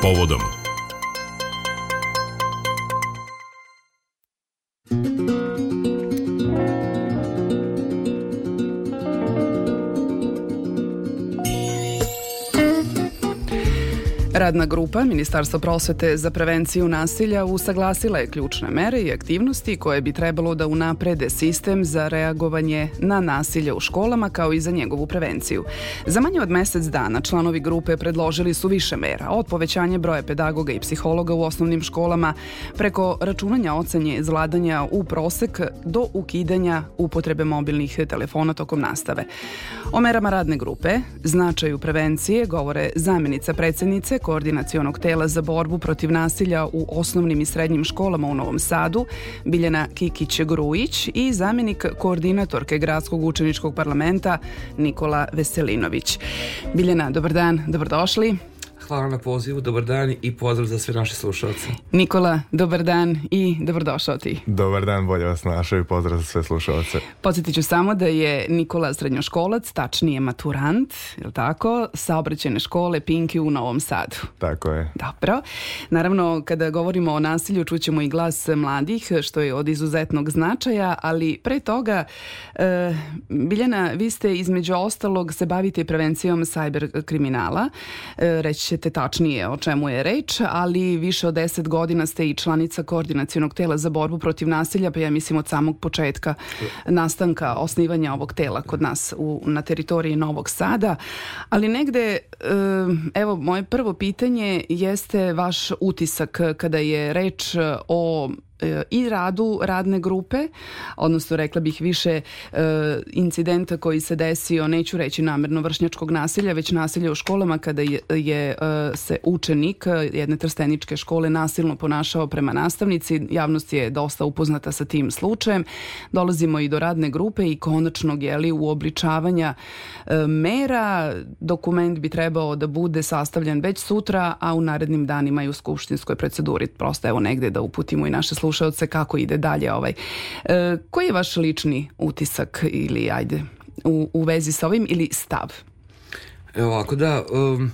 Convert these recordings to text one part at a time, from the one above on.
povodom Radna grupa Ministarstva prosvete za prevenciju nasilja usaglasila je ključne mere i aktivnosti koje bi trebalo da unaprede sistem za reagovanje na nasilje u školama kao i za njegovu prevenciju. Za manje od mesec dana članovi grupe predložili su više mera, od povećanja broja pedagoga i psihologa u osnovnim školama, preko računanja ocanje zvladanja u prosek do ukidanja upotrebe mobilnih telefona tokom nastave. O merama radne grupe, značaju prevencije, govore zamenica predsednice koordinacionog tela za borbu protiv nasilja u osnovnim i srednjim školama u Novom Sadu, Biljana Kikić-Grujić i zamenik koordinatorke Gradskog učeničkog parlamenta Nikola Veselinović. Biljana, dobar dan, dobrodošli. Hvala na pozivu, dobar dan i pozdrav za sve naše slušalce. Nikola, dobar dan i dobrodošao ti. Dobar dan, bolje vas našao i pozdrav za sve slušalce. Podsjetit ću samo da je Nikola srednjoškolac, tačnije maturant, je li tako, saobraćene škole Pinki u Novom Sadu. Tako je. Dobro. Naravno, kada govorimo o nasilju, čućemo i glas mladih, što je od izuzetnog značaja, ali pre toga, e, Biljana, vi ste između ostalog se bavite prevencijom sajber kriminala. E, reći ćete tačnije o čemu je reč, ali više od 10 godina ste i članica koordinacijonog tela za borbu protiv nasilja, pa ja mislim od samog početka nastanka osnivanja ovog tela kod nas u, na teritoriji Novog Sada. Ali negde, evo, moje prvo pitanje jeste vaš utisak kada je reč o i radu radne grupe, odnosno rekla bih više e, incidenta koji se desio, neću reći namerno vršnjačkog nasilja, već nasilja u školama kada je, je e, se učenik jedne trsteničke škole nasilno ponašao prema nastavnici. Javnost je dosta upoznata sa tim slučajem. Dolazimo i do radne grupe i konačnog jeli, uobličavanja mera. Dokument bi trebao da bude sastavljen već sutra, a u narednim danima i u skupštinskoj proceduri. Prosto evo negde da uputimo i naše slušalce kako ide dalje ovaj. E, koji je vaš lični utisak ili ajde u, u vezi sa ovim ili stav? Evo ovako da, um,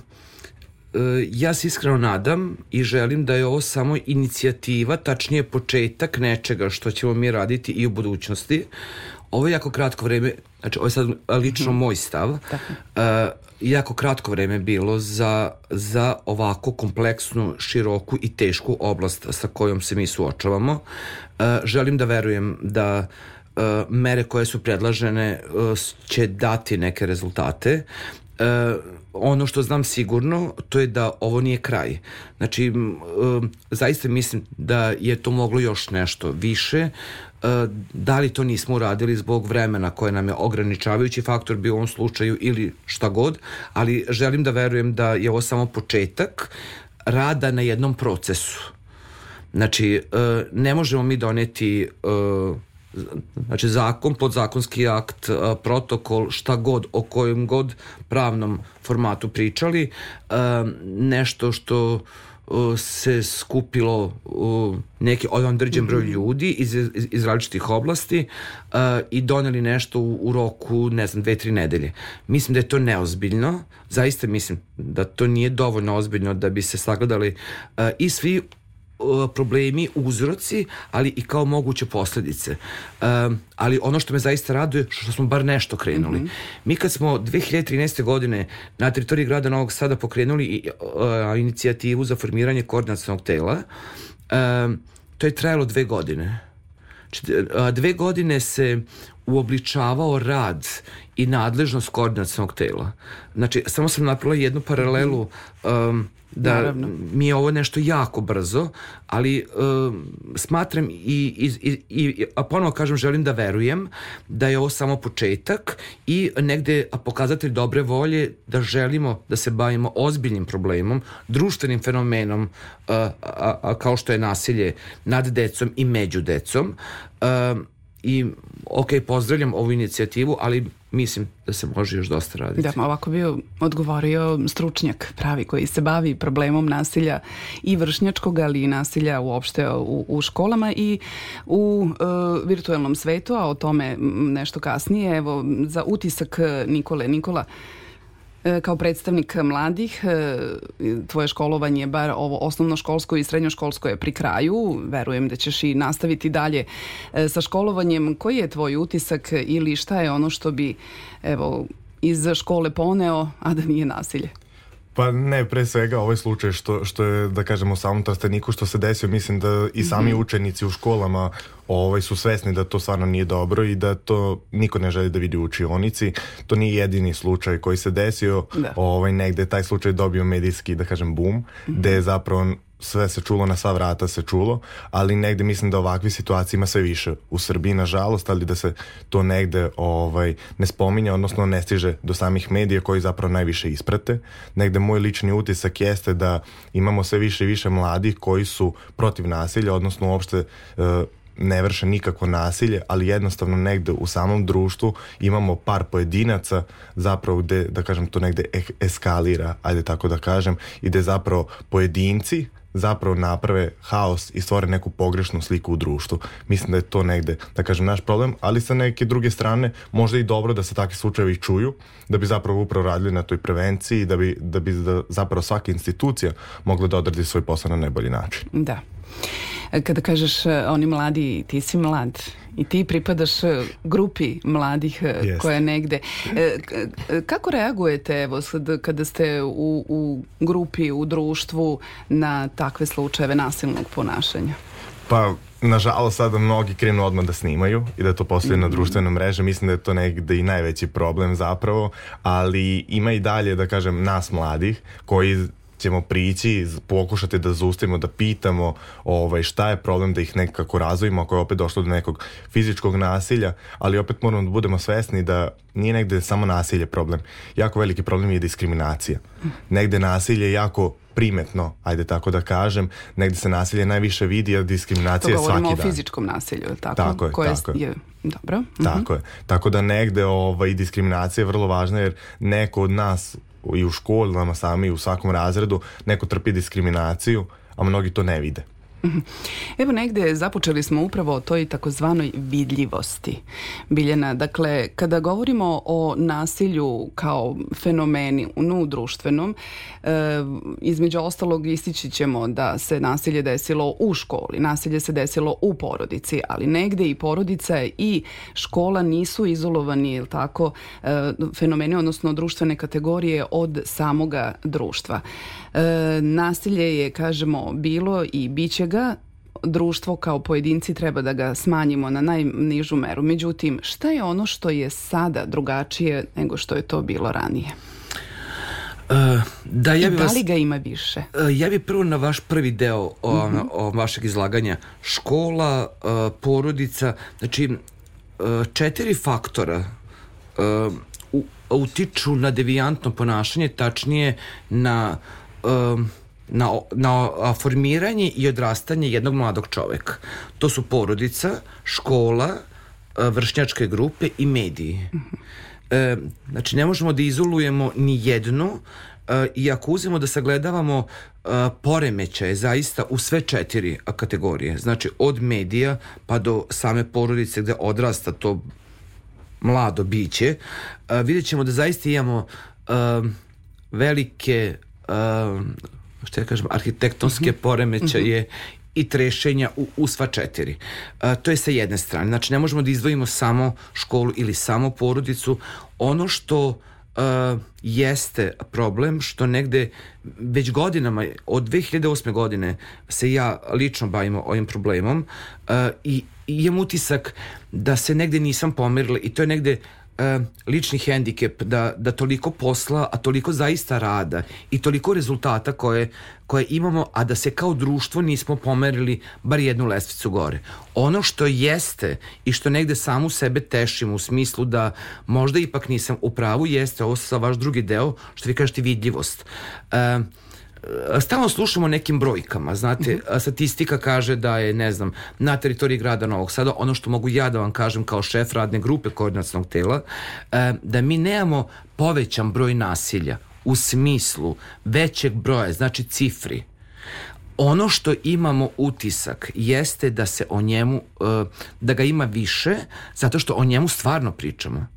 uh, ja se iskreno nadam i želim da je ovo samo inicijativa, tačnije početak nečega što ćemo mi raditi i u budućnosti. Ovo je jako kratko vreme, znači ovo je sad lično mm -hmm. moj stav, Tako. Jako kratko vreme bilo za, za ovako kompleksnu, široku i tešku oblast sa kojom se mi suočavamo. Uh, želim da verujem da uh, mere koje su predlažene uh, će dati neke rezultate. Uh, ono što znam sigurno to je da ovo nije kraj. Znači, uh, zaista mislim da je to moglo još nešto više. E, da li to nismo uradili zbog vremena koje nam je ograničavajući faktor bio u ovom slučaju ili šta god, ali želim da verujem da je ovo samo početak rada na jednom procesu. Znači, e, ne možemo mi doneti e, znači zakon, podzakonski akt, protokol, šta god, o kojem god pravnom formatu pričali, nešto što se skupilo neki određen broj ljudi iz, iz, iz različitih oblasti i doneli nešto u, u roku, ne znam, dve, tri nedelje. Mislim da je to neozbiljno, zaista mislim da to nije dovoljno ozbiljno da bi se sagledali i svi problemi, uzroci, ali i kao moguće posledice. Um, ali ono što me zaista raduje, što smo bar nešto krenuli. Mm -hmm. Mi kad smo 2013. godine na teritoriji grada Novog Sada pokrenuli uh, inicijativu za formiranje koordinacijnog tela, um, to je trajalo dve godine. Znači, dve godine se uobličavao rad i nadležnost koordinacijnog tela. Znači, samo sam napravila jednu paralelu um, da Naravno. mi je ovo nešto jako brzo, ali uh, smatram i, i, i, a ponovo kažem, želim da verujem da je ovo samo početak i negde pokazatelj dobre volje da želimo da se bavimo ozbiljnim problemom, društvenim fenomenom uh, a, a, kao što je nasilje nad decom i među decom. Uh, i ok, pozdravljam ovu inicijativu, ali mislim da se može još dosta raditi. Da, ovako bi odgovorio stručnjak pravi koji se bavi problemom nasilja i vršnjačkog, ali i nasilja uopšte u, u školama i u uh, virtualnom svetu, a o tome nešto kasnije. Evo, za utisak Nikole. Nikola, E, kao predstavnik mladih, e, tvoje školovanje, bar ovo osnovno školsko i srednjo školsko je pri kraju. Verujem da ćeš i nastaviti dalje e, sa školovanjem. Koji je tvoj utisak ili šta je ono što bi evo, iz škole poneo, a da nije nasilje? Pa ne, pre svega ovaj slučaj što, što je, da kažemo, u samom Trsteniku što se desio, mislim da i sami mm -hmm. učenici u školama ovaj, su svesni da to stvarno nije dobro i da to niko ne želi da vidi u učionici. To nije jedini slučaj koji se desio, da. ovaj, negde taj slučaj dobio medijski, da kažem, boom, mm -hmm. gde je zapravo sve se čulo, na sva vrata se čulo, ali negde mislim da ovakve situacije ima sve više u Srbiji, nažalost, ali da se to negde ovaj, ne spominja, odnosno ne stiže do samih medija koji zapravo najviše isprate. Negde moj lični utisak jeste da imamo sve više i više mladih koji su protiv nasilja, odnosno uopšte uh, ne vrše nikakvo nasilje, ali jednostavno negde u samom društvu imamo par pojedinaca zapravo gde, da kažem, to negde eskalira, ajde tako da kažem, i gde zapravo pojedinci zapravo naprave haos i stvore neku pogrešnu sliku u društvu. Mislim da je to negde, da kažem, naš problem, ali sa neke druge strane možda i dobro da se takvi slučajevi čuju, da bi zapravo upravo radili na toj prevenciji, da bi, da bi da zapravo svaka institucija mogla da odradi svoj posao na najbolji način. Da. Kada kažeš e, oni mladi, ti si mlad i ti pripadaš e, grupi mladih yes. E, koja negde. Kako reagujete evo, kada ste u, u grupi, u društvu na takve slučajeve nasilnog ponašanja? Pa, nažalost, sada mnogi krenu odmah da snimaju i da to postoje na društvenoj mreže. Mislim da je to negde i najveći problem zapravo, ali ima i dalje, da kažem, nas mladih koji ćemo prići, pokušati da zaustavimo, da pitamo ovaj, šta je problem, da ih nekako razvojimo ako je opet došlo do nekog fizičkog nasilja, ali opet moramo da budemo svesni da nije negde samo nasilje problem. Jako veliki problem je diskriminacija. Negde nasilje je jako primetno, ajde tako da kažem, negde se nasilje najviše vidi, a diskriminacija je svaki dan. To govorimo o fizičkom nasilju, tako? Tako je, Koje tako je. Dobro. Tako uh -huh. je. Tako da negde ovaj, diskriminacija je vrlo važna jer neko od nas i u školama sami u svakom razredu neko trpi diskriminaciju, a mnogi to ne vide. Mhm. Evo negde započeli smo upravo o toj takozvanoj vidljivosti. Biljana, dakle, kada govorimo o nasilju kao fenomeni u društvenom, e, između ostalog istići ćemo da se nasilje desilo u školi, nasilje se desilo u porodici, ali negde i porodica i škola nisu izolovani, ili tako, e, fenomeni, odnosno društvene kategorije od samoga društva. E, nasilje je, kažemo, bilo i biće ga društvo kao pojedinci treba da ga smanjimo na najnižu meru. Međutim, šta je ono što je sada drugačije nego što je to bilo ranije? Uh, da, ja bi da li ga ima više? Uh, ja bih prvo na vaš prvi deo o, uh mhm. -huh. o vašeg izlaganja. Škola, uh, porodica, znači uh, četiri faktora uh, u, utiču na devijantno ponašanje, tačnije na um, na, na formiranje i odrastanje jednog mladog čoveka. To su porodica, škola, vršnjačke grupe i mediji. E, znači, ne možemo da izolujemo ni jedno e, i ako uzemo da sagledavamo e, poremećaje zaista u sve četiri kategorije, znači od medija pa do same porodice gde odrasta to mlado biće, e, vidjet ćemo da zaista imamo e, velike uh, što ja kažem, arhitektonske mhm. poremećaje -hmm i trešenja u, u sva četiri. Uh, to je sa jedne strane. Znači, ne možemo da izdvojimo samo školu ili samo porodicu. Ono što uh, jeste problem što negde već godinama, od 2008. godine se ja lično bavim ovim problemom uh, i, i imam utisak da se negde nisam pomerila i to je negde e, lični hendikep da, da toliko posla, a toliko zaista rada i toliko rezultata koje, koje imamo, a da se kao društvo nismo pomerili bar jednu lestvicu gore. Ono što jeste i što negde samu sebe tešimo u smislu da možda ipak nisam u pravu jeste ovo sa vaš drugi deo, što vi kažete vidljivost. E, stalno slušamo nekim brojkama, znate, mhm. statistika kaže da je, ne znam, na teritoriji grada Novog Sada, ono što mogu ja da vam kažem kao šef radne grupe koordinacijnog tela, e, da mi nemamo povećan broj nasilja u smislu većeg broja, znači cifri, ono što imamo utisak jeste da se o njemu, e, da ga ima više, zato što o njemu stvarno pričamo.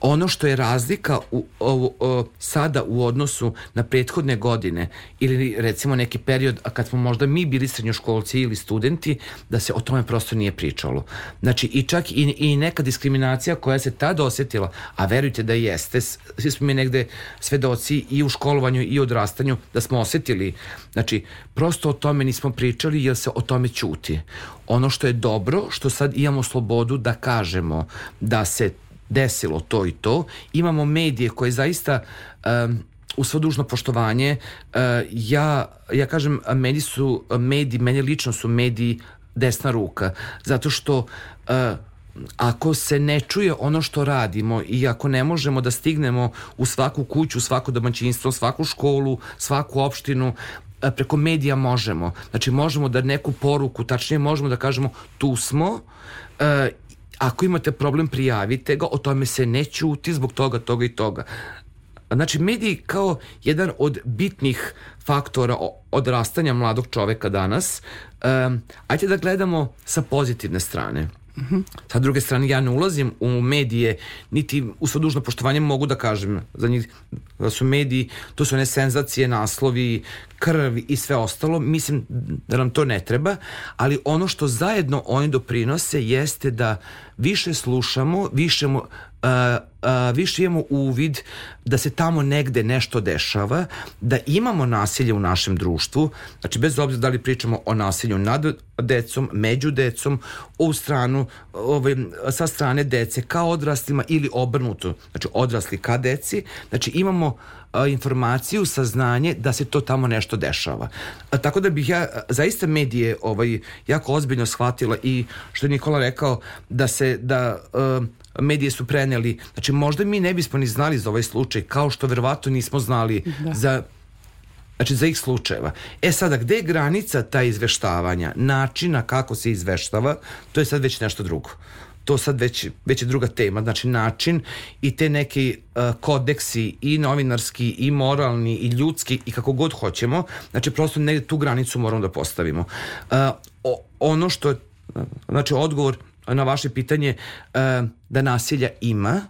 Ono što je razlika u, o, o, sada u odnosu na prethodne godine ili recimo neki period a kad smo možda mi bili srednjoškolci ili studenti da se o tome prosto nije pričalo. Znači i čak i, i neka diskriminacija koja se tada osetila, a verujte da jeste, svi smo mi negde svedoci i u školovanju i odrastanju da smo osetili. Znači prosto o tome nismo pričali jer se o tome ćuti. Ono što je dobro, što sad imamo slobodu da kažemo da se desilo to i to. Imamo medije koje zaista um, u svo dužno poštovanje uh, ja, ja kažem meni su mediji, meni lično su mediji desna ruka zato što uh, ako se ne čuje ono što radimo i ako ne možemo da stignemo u svaku kuću, svako domaćinstvo, svaku školu, svaku opštinu, uh, preko medija možemo. Znači možemo da neku poruku, tačnije možemo da kažemo tu smo Ako imate problem, prijavite ga, o tome se ne ćuti zbog toga, toga i toga. Znači, mediji kao jedan od bitnih faktora odrastanja mladog čoveka danas, um, ajte da gledamo sa pozitivne strane. Mm -hmm. Sa druge strane, ja ne ulazim u medije, niti u svo dužno poštovanje mogu da kažem za njih da su mediji, to su one senzacije, naslovi, krv i sve ostalo. Mislim da nam to ne treba, ali ono što zajedno oni doprinose jeste da više slušamo, više a, a, više imamo uvid da se tamo negde nešto dešava, da imamo nasilje u našem društvu, znači bez obzira da li pričamo o nasilju nad decom, među decom, u stranu, ovaj, sa strane dece ka odraslima ili obrnuto, znači odrasli ka deci, znači imamo a, informaciju, saznanje da se to tamo nešto dešava. A, tako da bih ja zaista medije ovaj, jako ozbiljno shvatila i što je Nikola rekao da se da a, medije su preneli, znači možda mi ne bismo ni znali za ovaj slučaj, kao što verovatno nismo znali da. za Znači za ih slučajeva. E sada, gde je granica ta izveštavanja, načina kako se izveštava, to je sad već nešto drugo to sad već, već je druga tema, znači način i te neki uh, kodeksi i novinarski i moralni i ljudski i kako god hoćemo, znači prosto negde tu granicu moramo da postavimo. Uh, o, ono što je, znači odgovor na vaše pitanje uh, da nasilja ima,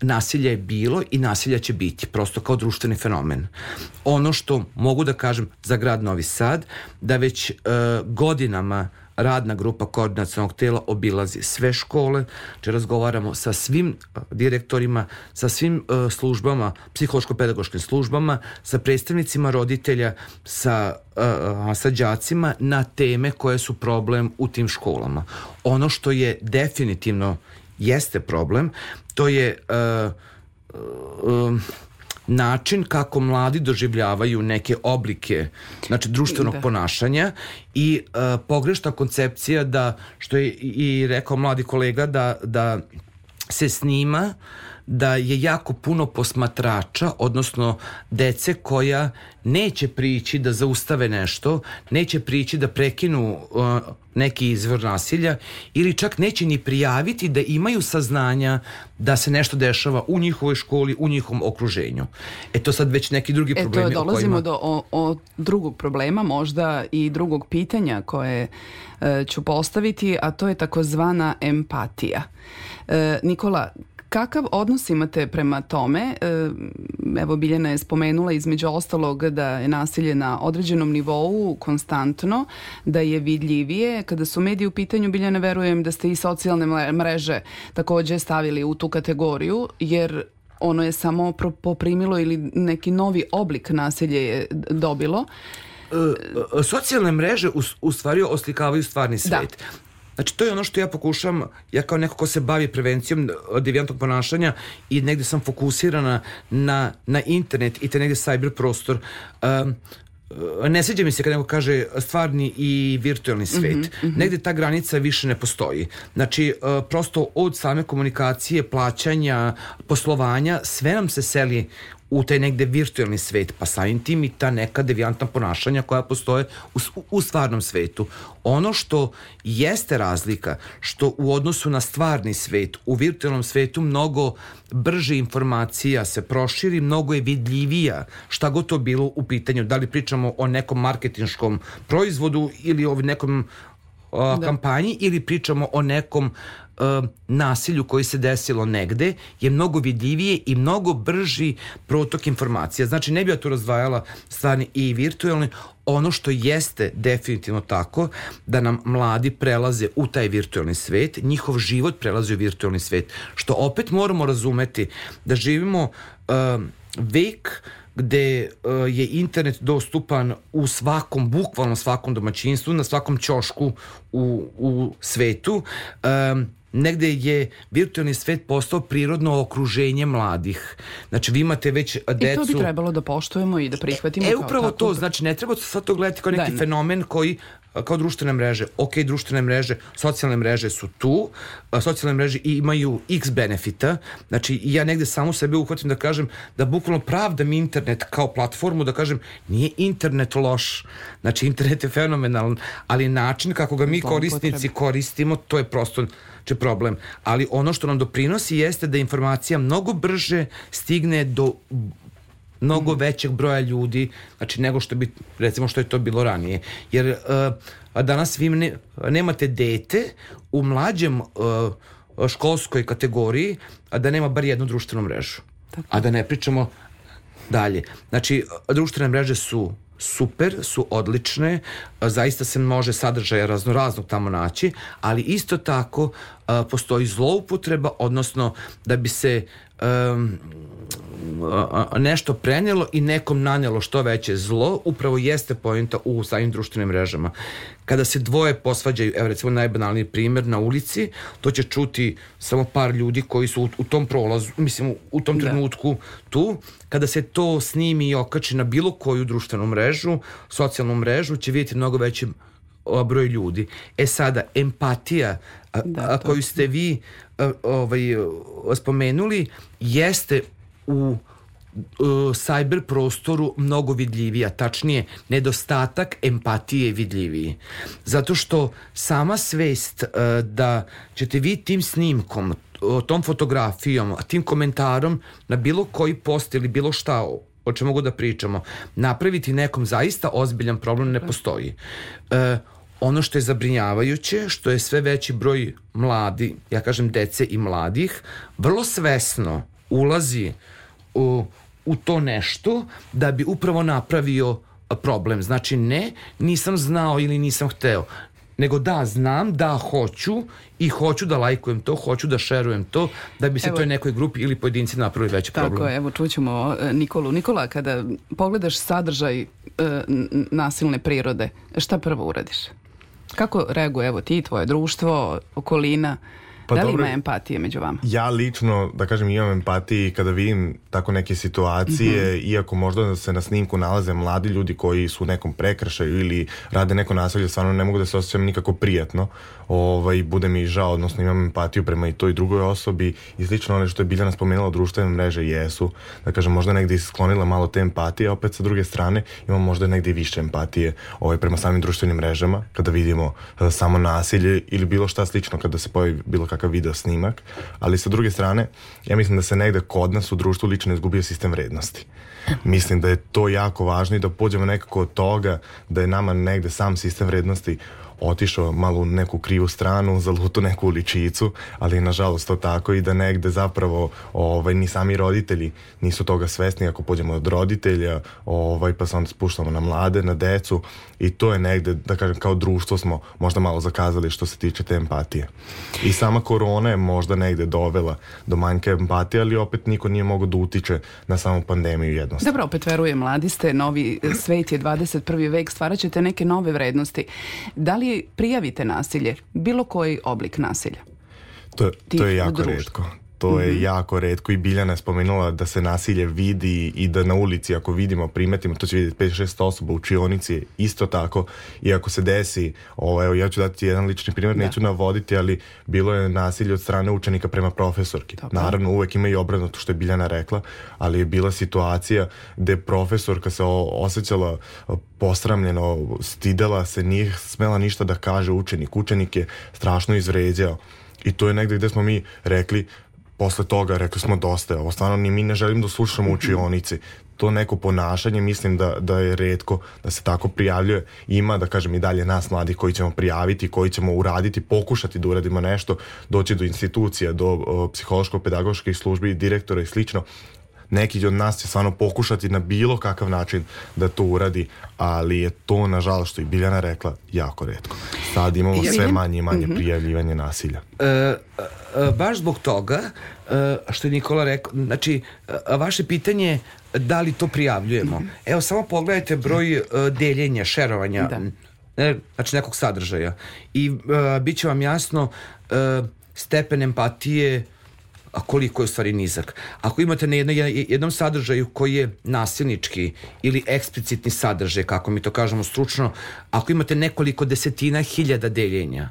nasilja je bilo i nasilja će biti, prosto kao društveni fenomen. Ono što mogu da kažem za grad Novi Sad, da već uh, godinama radna grupa koordinacionog tela obilazi sve škole, če razgovaramo sa svim direktorima, sa svim uh, službama, psihološko-pedagoškim službama, sa predstavnicima roditelja, sa, uh, sa đacima na teme koje su problem u tim školama. Ono što je definitivno jeste problem, to je uh, uh, način kako mladi doživljavaju neke oblike znači društvenog da. ponašanja i uh, pogrešna koncepcija da što je i rekao mladi kolega da da se snima da je jako puno posmatrača, odnosno dece koja neće prići da zaustave nešto, neće prići da prekinu uh, neki izvor nasilja ili čak neće ni prijaviti da imaju saznanja da se nešto dešava u njihovoj školi, u njihovom okruženju. E to sad već neki drugi e, problemi. to dolazimo kojima... do o, o drugog problema, možda i drugog pitanja koje e, ću postaviti, a to je takozvana empatija. E, Nikola, Kakav odnos imate prema tome? E, evo Biljana je spomenula između ostalog da je nasilje na određenom nivou konstantno, da je vidljivije. Kada su mediji u pitanju, Biljana, verujem da ste i socijalne mreže takođe stavili u tu kategoriju, jer ono je samo poprimilo ili neki novi oblik nasilja je dobilo. E, socijalne mreže u, u stvari oslikavaju stvarni da. svet. Da. Znači, to je ono što ja pokušam, ja kao neko ko se bavi prevencijom devijantnog ponašanja i negde sam fokusirana na, na internet i te negde cyber prostor. Um, ne sviđa mi se kad neko kaže stvarni i virtualni svet. Mm -hmm, mm -hmm. Negde ta granica više ne postoji. Znači, prosto od same komunikacije, plaćanja, poslovanja, sve nam se seli u taj negde virtualni svet, pa samim tim i ta neka devijantna ponašanja koja postoje u, u stvarnom svetu. Ono što jeste razlika, što u odnosu na stvarni svet, u virtualnom svetu mnogo brže informacija se proširi, mnogo je vidljivija šta god to bilo u pitanju, da li pričamo o nekom marketinškom proizvodu ili o nekom a, da. kampanji ili pričamo o nekom nasilju koji se desilo negde je mnogo vidljivije i mnogo brži protok informacija. Znači, ne bi ja tu razdvajala stvarni i virtualni, ono što jeste definitivno tako da nam mladi prelaze u taj virtualni svet, njihov život prelazi u virtualni svet, što opet moramo razumeti da živimo uh, vek gde uh, je internet dostupan u svakom, bukvalno svakom domaćinstvu, na svakom ćošku u, u svetu. Um, negde je virtualni svet postao prirodno okruženje mladih. Znači, vi imate već decu... I to bi trebalo da poštujemo i da prihvatimo. E, upravo to, znači, ne treba sad to gledati kao neki da, fenomen koji kao društvene mreže. Ok, društvene mreže, socijalne mreže su tu, socijalne mreže imaju x benefita, znači ja negde samo sebe uhvatim da kažem da bukvalno pravdam internet kao platformu, da kažem nije internet loš, znači internet je fenomenalan, ali način kako ga mi korisnici koristimo, to je prosto će problem. Ali ono što nam doprinosi jeste da informacija mnogo brže stigne do mnogo većeg broja ljudi, znači nego što bi, recimo što je to bilo ranije. Jer uh, danas vi ne, nemate dete u mlađem uh, školskoj kategoriji, a da nema bar jednu društvenu mrežu. Tako. A da ne pričamo dalje. Znači, društvene mreže su super, su odlične, zaista se može sadržaja raznoraznog tamo naći, ali isto tako postoji zloupotreba, odnosno da bi se um, nešto prenelo i nekom nanelo što veće zlo, upravo jeste pojenta u samim društvenim mrežama. Kada se dvoje posvađaju, evo recimo najbanalniji primer na ulici, to će čuti samo par ljudi koji su u, u tom prolazu, mislim u tom da. trenutku tu, kada se to snimi i okači na bilo koju društvenu mrežu, socijalnu mrežu, će vidjeti mnogo veći broj ljudi. E sada, empatija a, da, a, koju ste vi ovaj, spomenuli jeste u uh, cyber prostoru mnogo vidljivija, tačnije nedostatak empatije je vidljiviji. Zato što sama svest da ćete vi tim snimkom, tom fotografijom, tim komentarom na bilo koji post ili bilo šta o čemu mogu da pričamo, napraviti nekom zaista ozbiljan problem ne postoji. Ono što je zabrinjavajuće, što je sve veći broj mladi, ja kažem dece i mladih, vrlo svesno ulazi u, u to nešto da bi upravo napravio problem. Znači ne, nisam znao ili nisam hteo, nego da, znam, da, hoću i hoću da lajkujem to, hoću da šerujem to, da bi se evo, toj nekoj grupi ili pojedinci napravili veći tako, problem. Tako, evo čućemo e, Nikolu. Nikola, kada pogledaš sadržaj e, nasilne prirode, šta prvo uradiš? Kako reaguje evo ti, tvoje društvo, okolina? Pa da li dobro, ima empatije među vama? Ja lično, da kažem, imam empatije kada vidim tako neke situacije, mm -hmm. iako možda se na snimku nalaze mladi ljudi koji su u nekom prekršaju ili rade neko nasilje, stvarno ne mogu da se osjećam nikako prijatno ovaj, bude mi žao, odnosno imam empatiju prema i toj drugoj osobi i slično ono što je Biljana spomenula društvene mreže jesu, da kažem možda negde sklonila malo te empatije, opet sa druge strane imam možda negde više empatije ovaj, prema samim društvenim mrežama, kada vidimo uh, samo nasilje ili bilo šta slično kada se pojavi bilo kakav video snimak, ali sa druge strane ja mislim da se negde kod nas u društvu lično izgubio sistem vrednosti. Mislim da je to jako važno i da pođemo nekako od toga da je nama negde sam sistem vrednosti otišao malo u neku krivu stranu, zalutu neku uličicu, ali nažalost to tako i da negde zapravo ovaj, ni sami roditelji nisu toga svesni ako pođemo od roditelja, ovaj, pa se onda spuštamo na mlade, na decu i to je negde, da kažem, kao društvo smo možda malo zakazali što se tiče te empatije. I sama korona je možda negde dovela do manjka empatije, ali opet niko nije mogao da utiče na samu pandemiju jednostavno. Dobro, opet verujem, mladi ste, novi svet je 21. vek, stvarat ćete neke nove vrednosti. Da li prijavite nasilje, bilo koji oblik nasilja? To, to je jako redko to je mm -hmm. jako redko i Biljana je spomenula da se nasilje vidi i da na ulici ako vidimo, primetimo, to će vidjeti 5-6 osoba u učionici, isto tako i ako se desi, ovo, evo, ja ću dati jedan lični primjer, da. neću navoditi, ali bilo je nasilje od strane učenika prema profesorki. Tako. Naravno, uvek ima i obrnuto što je Biljana rekla, ali je bila situacija gde profesorka se osjećala posramljeno, stidela se, nije smela ništa da kaže učenik. Učenik je strašno izvređao. I to je negde gde smo mi rekli posle toga rekli smo dosta, ovo stvarno ni mi ne želim da slušamo u učionici. to neko ponašanje mislim da, da je redko da se tako prijavljuje. Ima, da kažem, i dalje nas mladih koji ćemo prijaviti, koji ćemo uraditi, pokušati da uradimo nešto, doći do institucija, do psihološko-pedagoških službi, direktora i slično, neki od nas će stvarno pokušati na bilo kakav način da to uradi, ali je to, nažalost, što i Biljana rekla, jako redko. Sad imamo sve manje i manje mhm. prijavljivanje nasilja. E, e, baš zbog toga, e, što je Nikola rekao, znači, e, vaše pitanje da li to prijavljujemo. Mm -hmm. Evo, samo pogledajte broj uh, deljenja, šerovanja, da. ne, znači nekog sadržaja. I uh, bit će vam jasno uh, stepen empatije a koliko je u stvari nizak. Ako imate na jedno, jednom sadržaju koji je nasilnički ili eksplicitni sadržaj, kako mi to kažemo stručno, ako imate nekoliko desetina hiljada deljenja,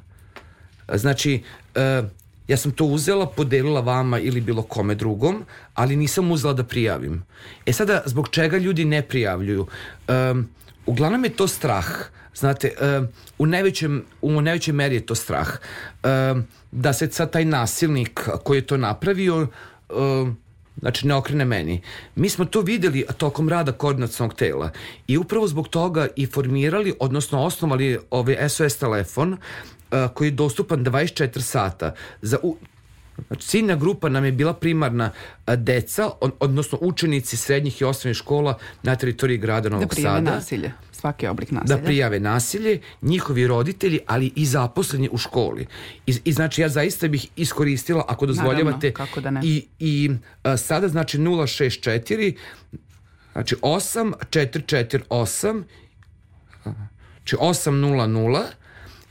znači, uh, ja sam to uzela, podelila vama ili bilo kome drugom, ali nisam uzela da prijavim. E sada, zbog čega ljudi ne prijavljuju? Um, uglavnom je to strah. Znate, u, najvećem, u najvećoj meri je to strah. Da se sad taj nasilnik koji je to napravio znači ne okrene meni. Mi smo to videli tokom rada koordinacionog tela i upravo zbog toga i formirali, odnosno osnovali ovaj SOS telefon koji je dostupan 24 sata za u, Znači, ciljna grupa nam je bila primarna deca, odnosno učenici srednjih i osnovnih škola na teritoriji grada Novog Sada. Da nasilje, svaki oblik nasilja. Da prijave nasilje, njihovi roditelji, ali i zaposleni u školi. I, i znači ja zaista bih iskoristila, ako dozvoljavate, kako da ne. i, i a, sada znači 064, znači 8448, znači 800,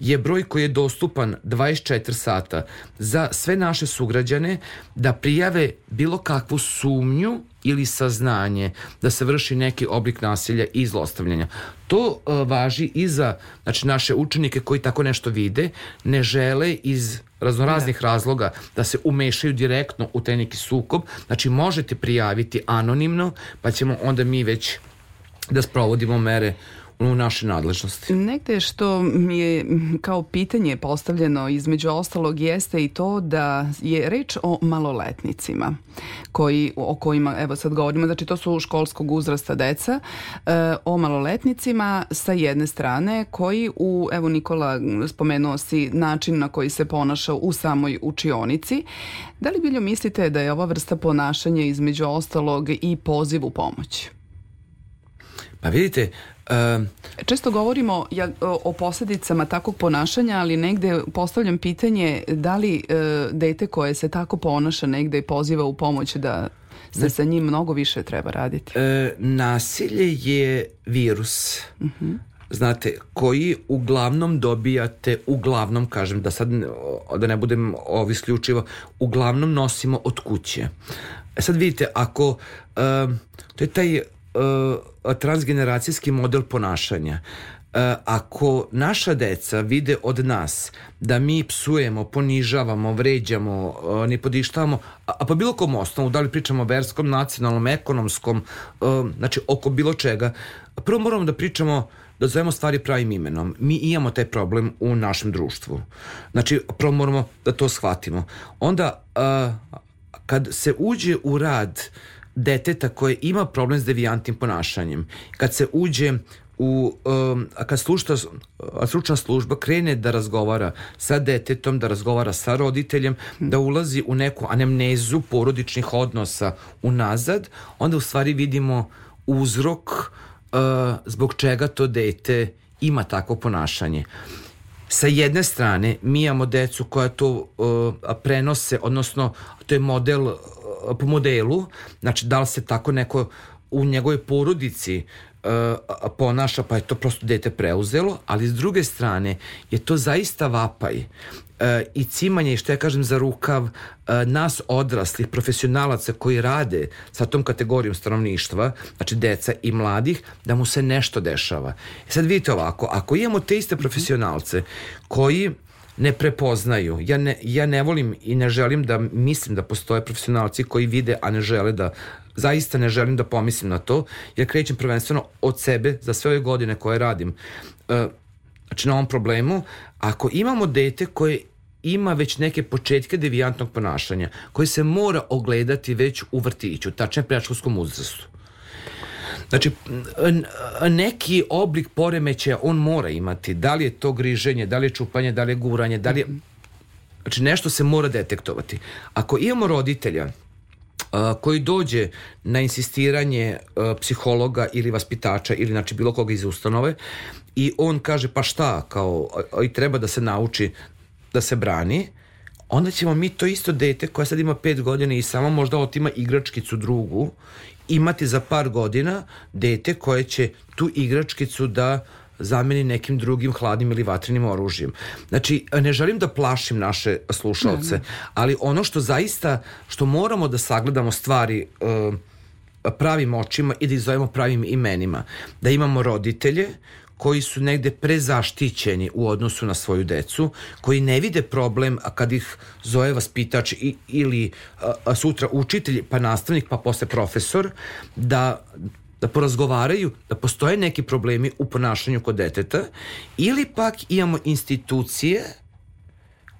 je broj koji je dostupan 24 sata za sve naše sugrađane da prijave bilo kakvu sumnju ili saznanje da se vrši neki oblik nasilja i zlostavljanja. To uh, važi i za znači, naše učenike koji tako nešto vide, ne žele iz raznoraznih da. razloga da se umešaju direktno u taj neki sukob. Znači možete prijaviti anonimno, pa ćemo onda mi već da sprovodimo mere u naše nadležnosti. Negde što mi je kao pitanje postavljeno između ostalog jeste i to da je reč o maloletnicima koji, o kojima evo sad govorimo, znači to su školskog uzrasta deca, e, o maloletnicima sa jedne strane koji u, evo Nikola spomenuo si način na koji se ponaša u samoj učionici. Da li biljo mislite da je ova vrsta ponašanja između ostalog i poziv u pomoć? Pa vidite, Često govorimo o posledicama takvog ponašanja, ali negde postavljam pitanje da li e, dete koje se tako ponaša negde poziva u pomoć da se sa njim mnogo više treba raditi? E, nasilje je virus. Uh mhm. -huh. Znate, koji uglavnom dobijate, uglavnom, kažem, da sad da ne budem ovi isključivo, uglavnom nosimo od kuće. E sad vidite, ako, uh, to je taj uh, transgeneracijski model ponašanja. Uh, ako naša deca vide od nas da mi psujemo, ponižavamo, vređamo, uh, ne podištavamo, a, po bilo kom osnovu, da li pričamo o verskom, nacionalnom, ekonomskom, znači oko bilo čega, prvo moramo da pričamo da zovemo stvari pravim imenom. Mi imamo taj problem u našem društvu. Znači, prvo moramo da to shvatimo. Onda, kad se uđe u rad uh, deteta koje ima problem s devijantnim ponašanjem. Kad se uđe u, um, kad slušta, stručna služba krene da razgovara sa detetom, da razgovara sa roditeljem, da ulazi u neku anemnezu porodičnih odnosa unazad, onda u stvari vidimo uzrok uh, zbog čega to dete ima takvo ponašanje. Sa jedne strane mi imamo decu koja to uh, prenose, odnosno to je model po modelu, znači da li se tako neko u njegovoj porodici uh, ponaša, pa je to prosto dete preuzelo, ali s druge strane je to zaista vapaj uh, i cimanje, što ja kažem za rukav, uh, nas odraslih profesionalaca koji rade sa tom kategorijom stanovništva, znači deca i mladih, da mu se nešto dešava. Sad vidite ovako, ako imamo te iste profesionalce koji ne prepoznaju. Ja ne, ja ne volim i ne želim da mislim da postoje profesionalci koji vide, a ne žele da zaista ne želim da pomislim na to, jer krećem prvenstveno od sebe za sve ove godine koje radim. E, znači na ovom problemu, ako imamo dete koje ima već neke početke devijantnog ponašanja, koje se mora ogledati već u vrtiću, tačnije predškolskom uzrastu. Znači, neki oblik poremećaja on mora imati. Da li je to griženje, da li je čupanje, da li je guranje, da li je... Znači, nešto se mora detektovati. Ako imamo roditelja koji dođe na insistiranje psihologa ili vaspitača ili znači bilo koga iz ustanove i on kaže pa šta kao i treba da se nauči da se brani onda ćemo mi to isto dete koja sad ima pet godina i samo možda otima igračkicu drugu imati za par godina dete koje će tu igračkicu da zameni nekim drugim hladnim ili vatrenim oružjem. Znači, ne želim da plašim naše slušalce, ali ono što zaista, što moramo da sagledamo stvari uh, pravim očima i da izovemo pravim imenima. Da imamo roditelje koji su negde prezaštićeni u odnosu na svoju decu, koji ne vide problem kad ih zove vaspitač ili a sutra učitelj, pa nastavnik, pa posle profesor, da da porazgovaraju, da postoje neki problemi u ponašanju kod deteta ili pak imamo institucije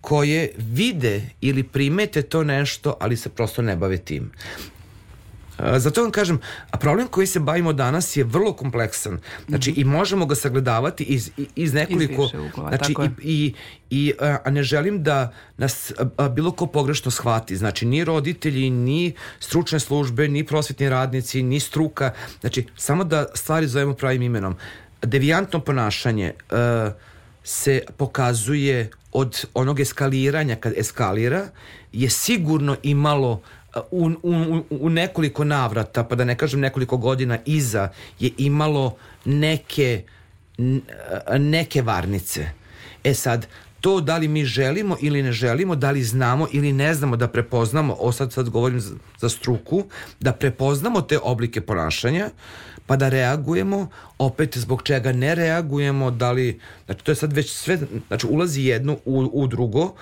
koje vide ili primete to nešto, ali se prosto ne bave tim. Zato vam kažem, a problem koji se bavimo danas je vrlo kompleksan. Znači, mm -hmm. i možemo ga sagledavati iz, iz nekoliko... Iz uglova, znači, i, i, i, a ne želim da nas bilo ko pogrešno shvati. Znači, ni roditelji, ni stručne službe, ni prosvetni radnici, ni struka. Znači, samo da stvari zovemo pravim imenom. Devijantno ponašanje a, se pokazuje od onog eskaliranja kad eskalira je sigurno imalo u, u, u nekoliko navrata, pa da ne kažem nekoliko godina iza, je imalo neke neke varnice. E sad, to da li mi želimo ili ne želimo, da li znamo ili ne znamo da prepoznamo, o sad, sad govorim za, za struku, da prepoznamo te oblike ponašanja, pa da reagujemo, opet zbog čega ne reagujemo, da li, znači to je sad već sve, znači ulazi jedno u, u drugo,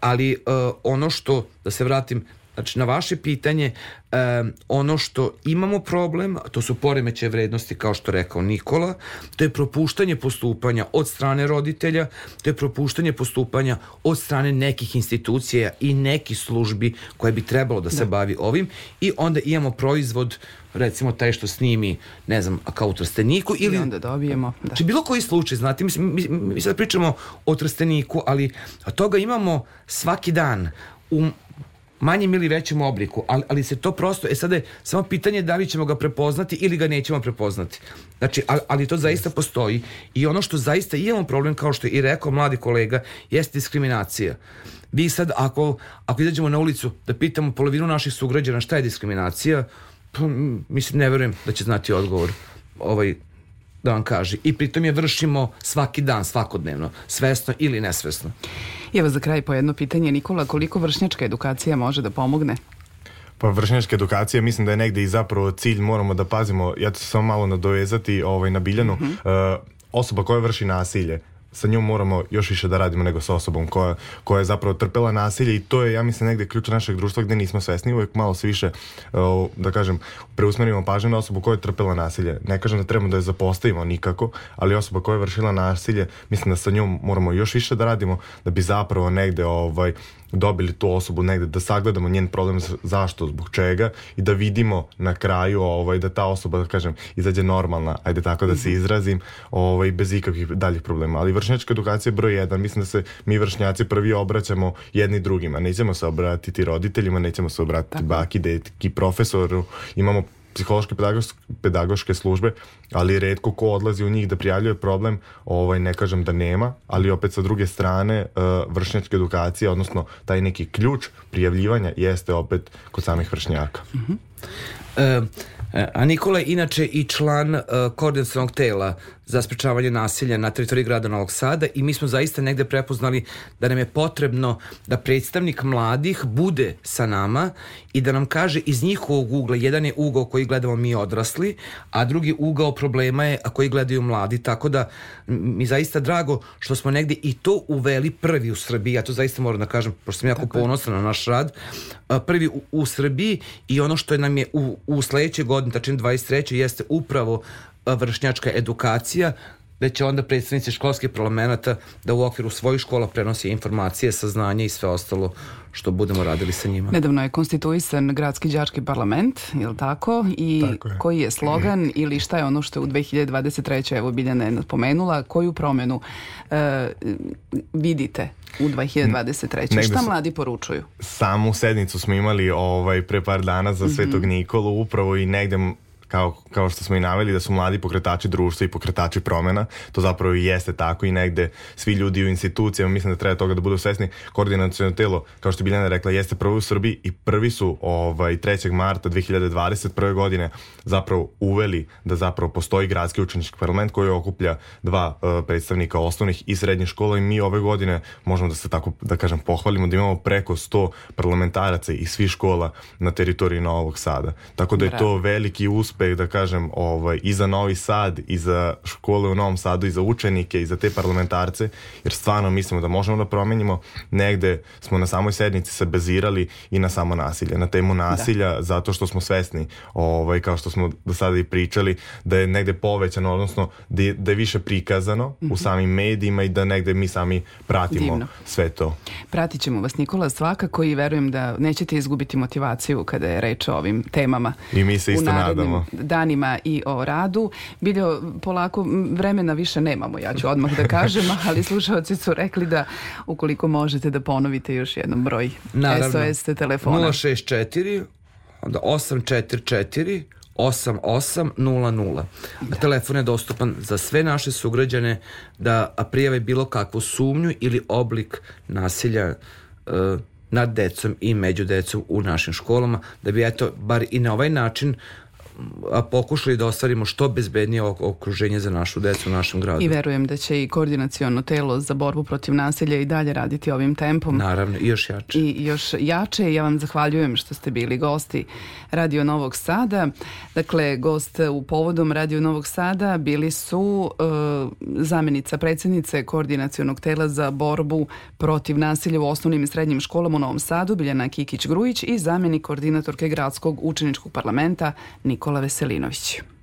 ali uh, ono što, da se vratim Znači, na vaše pitanje, um, ono što imamo problem, to su poremeće vrednosti, kao što rekao Nikola, to je propuštanje postupanja od strane roditelja, to je propuštanje postupanja od strane nekih institucija i nekih službi koje bi trebalo da se da. bavi ovim i onda imamo proizvod recimo taj što snimi, ne znam, kao u Trsteniku ili... I onda dobijemo, da. Znači bilo koji slučaj, znate, mi, mi, mi sad pričamo o Trsteniku, ali toga imamo svaki dan u manjem ili većem obliku, ali, ali se to prosto, e sada je samo pitanje da li ćemo ga prepoznati ili ga nećemo prepoznati. Znači, ali, ali to zaista postoji i ono što zaista imamo problem, kao što je i rekao mladi kolega, jeste diskriminacija. Vi sad, ako, ako izađemo na ulicu da pitamo polovinu naših sugrađana šta je diskriminacija, pa, mislim, ne verujem da će znati odgovor ovaj, da vam kaže. I pritom je vršimo svaki dan, svakodnevno, svesno ili nesvesno. I evo za kraj po jedno pitanje, Nikola, koliko vršnjačka edukacija može da pomogne? Pa vršnjačka edukacija mislim da je negde i zapravo cilj, moramo da pazimo, ja ću se samo malo nadovezati ovaj, na Biljanu, mm -hmm. uh, osoba koja vrši nasilje, sa njom moramo još više da radimo nego sa osobom koja, koja je zapravo trpela nasilje i to je, ja mislim, negde ključ našeg društva gde nismo svesni, uvek malo se više, da kažem, preusmerimo pažnju na osobu koja je trpela nasilje. Ne kažem da trebamo da je zapostavimo nikako, ali osoba koja je vršila nasilje, mislim da sa njom moramo još više da radimo da bi zapravo negde ovaj, dobili tu osobu negde, da sagledamo njen problem zašto, zbog čega i da vidimo na kraju ovaj, da ta osoba, da kažem, izađe normalna, ajde tako da se mhm. izrazim, ovaj, bez ikakvih daljih problema. Ali vršnjačka edukacija je broj jedan, mislim da se mi vršnjaci prvi obraćamo jedni drugima, nećemo se obratiti roditeljima, nećemo se obratiti tako. baki, detki, profesoru, imamo psihološke pedagoške, pedagoške službe, ali redko ko odlazi u njih da prijavljuje problem, ovaj, ne kažem da nema, ali opet sa druge strane uh, vršnjačka edukacija, odnosno taj neki ključ prijavljivanja jeste opet kod samih vršnjaka. Uh -huh. uh, a Nikola je inače i član uh, koordinacionog tela za sprečavanje nasilja na teritoriji grada Novog Sada i mi smo zaista negde prepoznali da nam je potrebno da predstavnik mladih bude sa nama i da nam kaže iz njihovog ugla, jedan je ugao koji gledamo mi odrasli, a drugi ugao problema je a koji gledaju mladi, tako da mi zaista drago što smo negde i to uveli prvi u Srbiji, ja to zaista moram da kažem, pošto sam jako ponosan na naš rad, prvi u, u Srbiji i ono što je nam je u, u sledećoj godini, tačin 23. jeste upravo vršnjačka edukacija da će onda predstavnici školskih parlamenta da u okviru svojih škola prenose informacije, saznanje i sve ostalo što budemo radili sa njima. Nedavno je konstituisan gradski đački parlament, je li tako? I tako je. koji je slogan ili šta je ono što je u 2023. evo Biljana je napomenula, koju promenu e, vidite u 2023. Negde šta mladi poručuju? Samu sednicu smo imali ovaj, pre par dana za Svetog mm -hmm. Nikolu upravo i negde kao, kao što smo i naveli da su mladi pokretači društva i pokretači promena, to zapravo i jeste tako i negde svi ljudi u institucijama, mislim da treba toga da budu svesni, koordinacijono telo, kao što je Biljana rekla, jeste prvo u Srbiji i prvi su ovaj, 3. marta 2021. godine zapravo uveli da zapravo postoji gradski učenički parlament koji okuplja dva uh, predstavnika osnovnih i srednjih škola i mi ove godine možemo da se tako da kažem pohvalimo da imamo preko 100 parlamentaraca iz svih škola na teritoriji Novog Sada. Tako da je to veliki uspeh uspeh, da kažem, ovaj, i za Novi Sad, i za škole u Novom Sadu, i za učenike, i za te parlamentarce, jer stvarno mislimo da možemo da promenimo. Negde smo na samoj sednici se bazirali i na samo nasilje, na temu nasilja, da. zato što smo svesni, ovaj, kao što smo do sada i pričali, da je negde povećano, odnosno da je, da je više prikazano mm -hmm. u mhm. samim medijima i da negde mi sami pratimo Divno. sve to. Pratit ćemo vas, Nikola, svakako i verujem da nećete izgubiti motivaciju kada je reč o ovim temama. I mi se isto nadamo danima i o radu. Bilo polako vremena više nemamo, ja ću odmah da kažem, ali slušalci su rekli da ukoliko možete da ponovite još jednom broj Naravno. SOS telefona. 064 onda 844 8800. Da. Telefon je dostupan za sve naše sugrađane da prijave bilo kakvu sumnju ili oblik nasilja uh, nad decom i među decom u našim školama, da bi eto, bar i na ovaj način pokušali da ostvarimo što bezbednije okruženje za našu decu u našem gradu. I verujem da će i koordinaciono telo za borbu protiv nasilja i dalje raditi ovim tempom. Naravno, i još jače. I još jače. Ja vam zahvaljujem što ste bili gosti Radio Novog Sada. Dakle, gost u povodom Radio Novog Sada bili su uh, zamenica predsednice koordinacionog tela za borbu protiv nasilja u osnovnim i srednjim školama u Novom Sadu, Biljana Kikić-Grujić i zamenik koordinatorke gradskog učeničkog parlamenta Nikola Veselinović.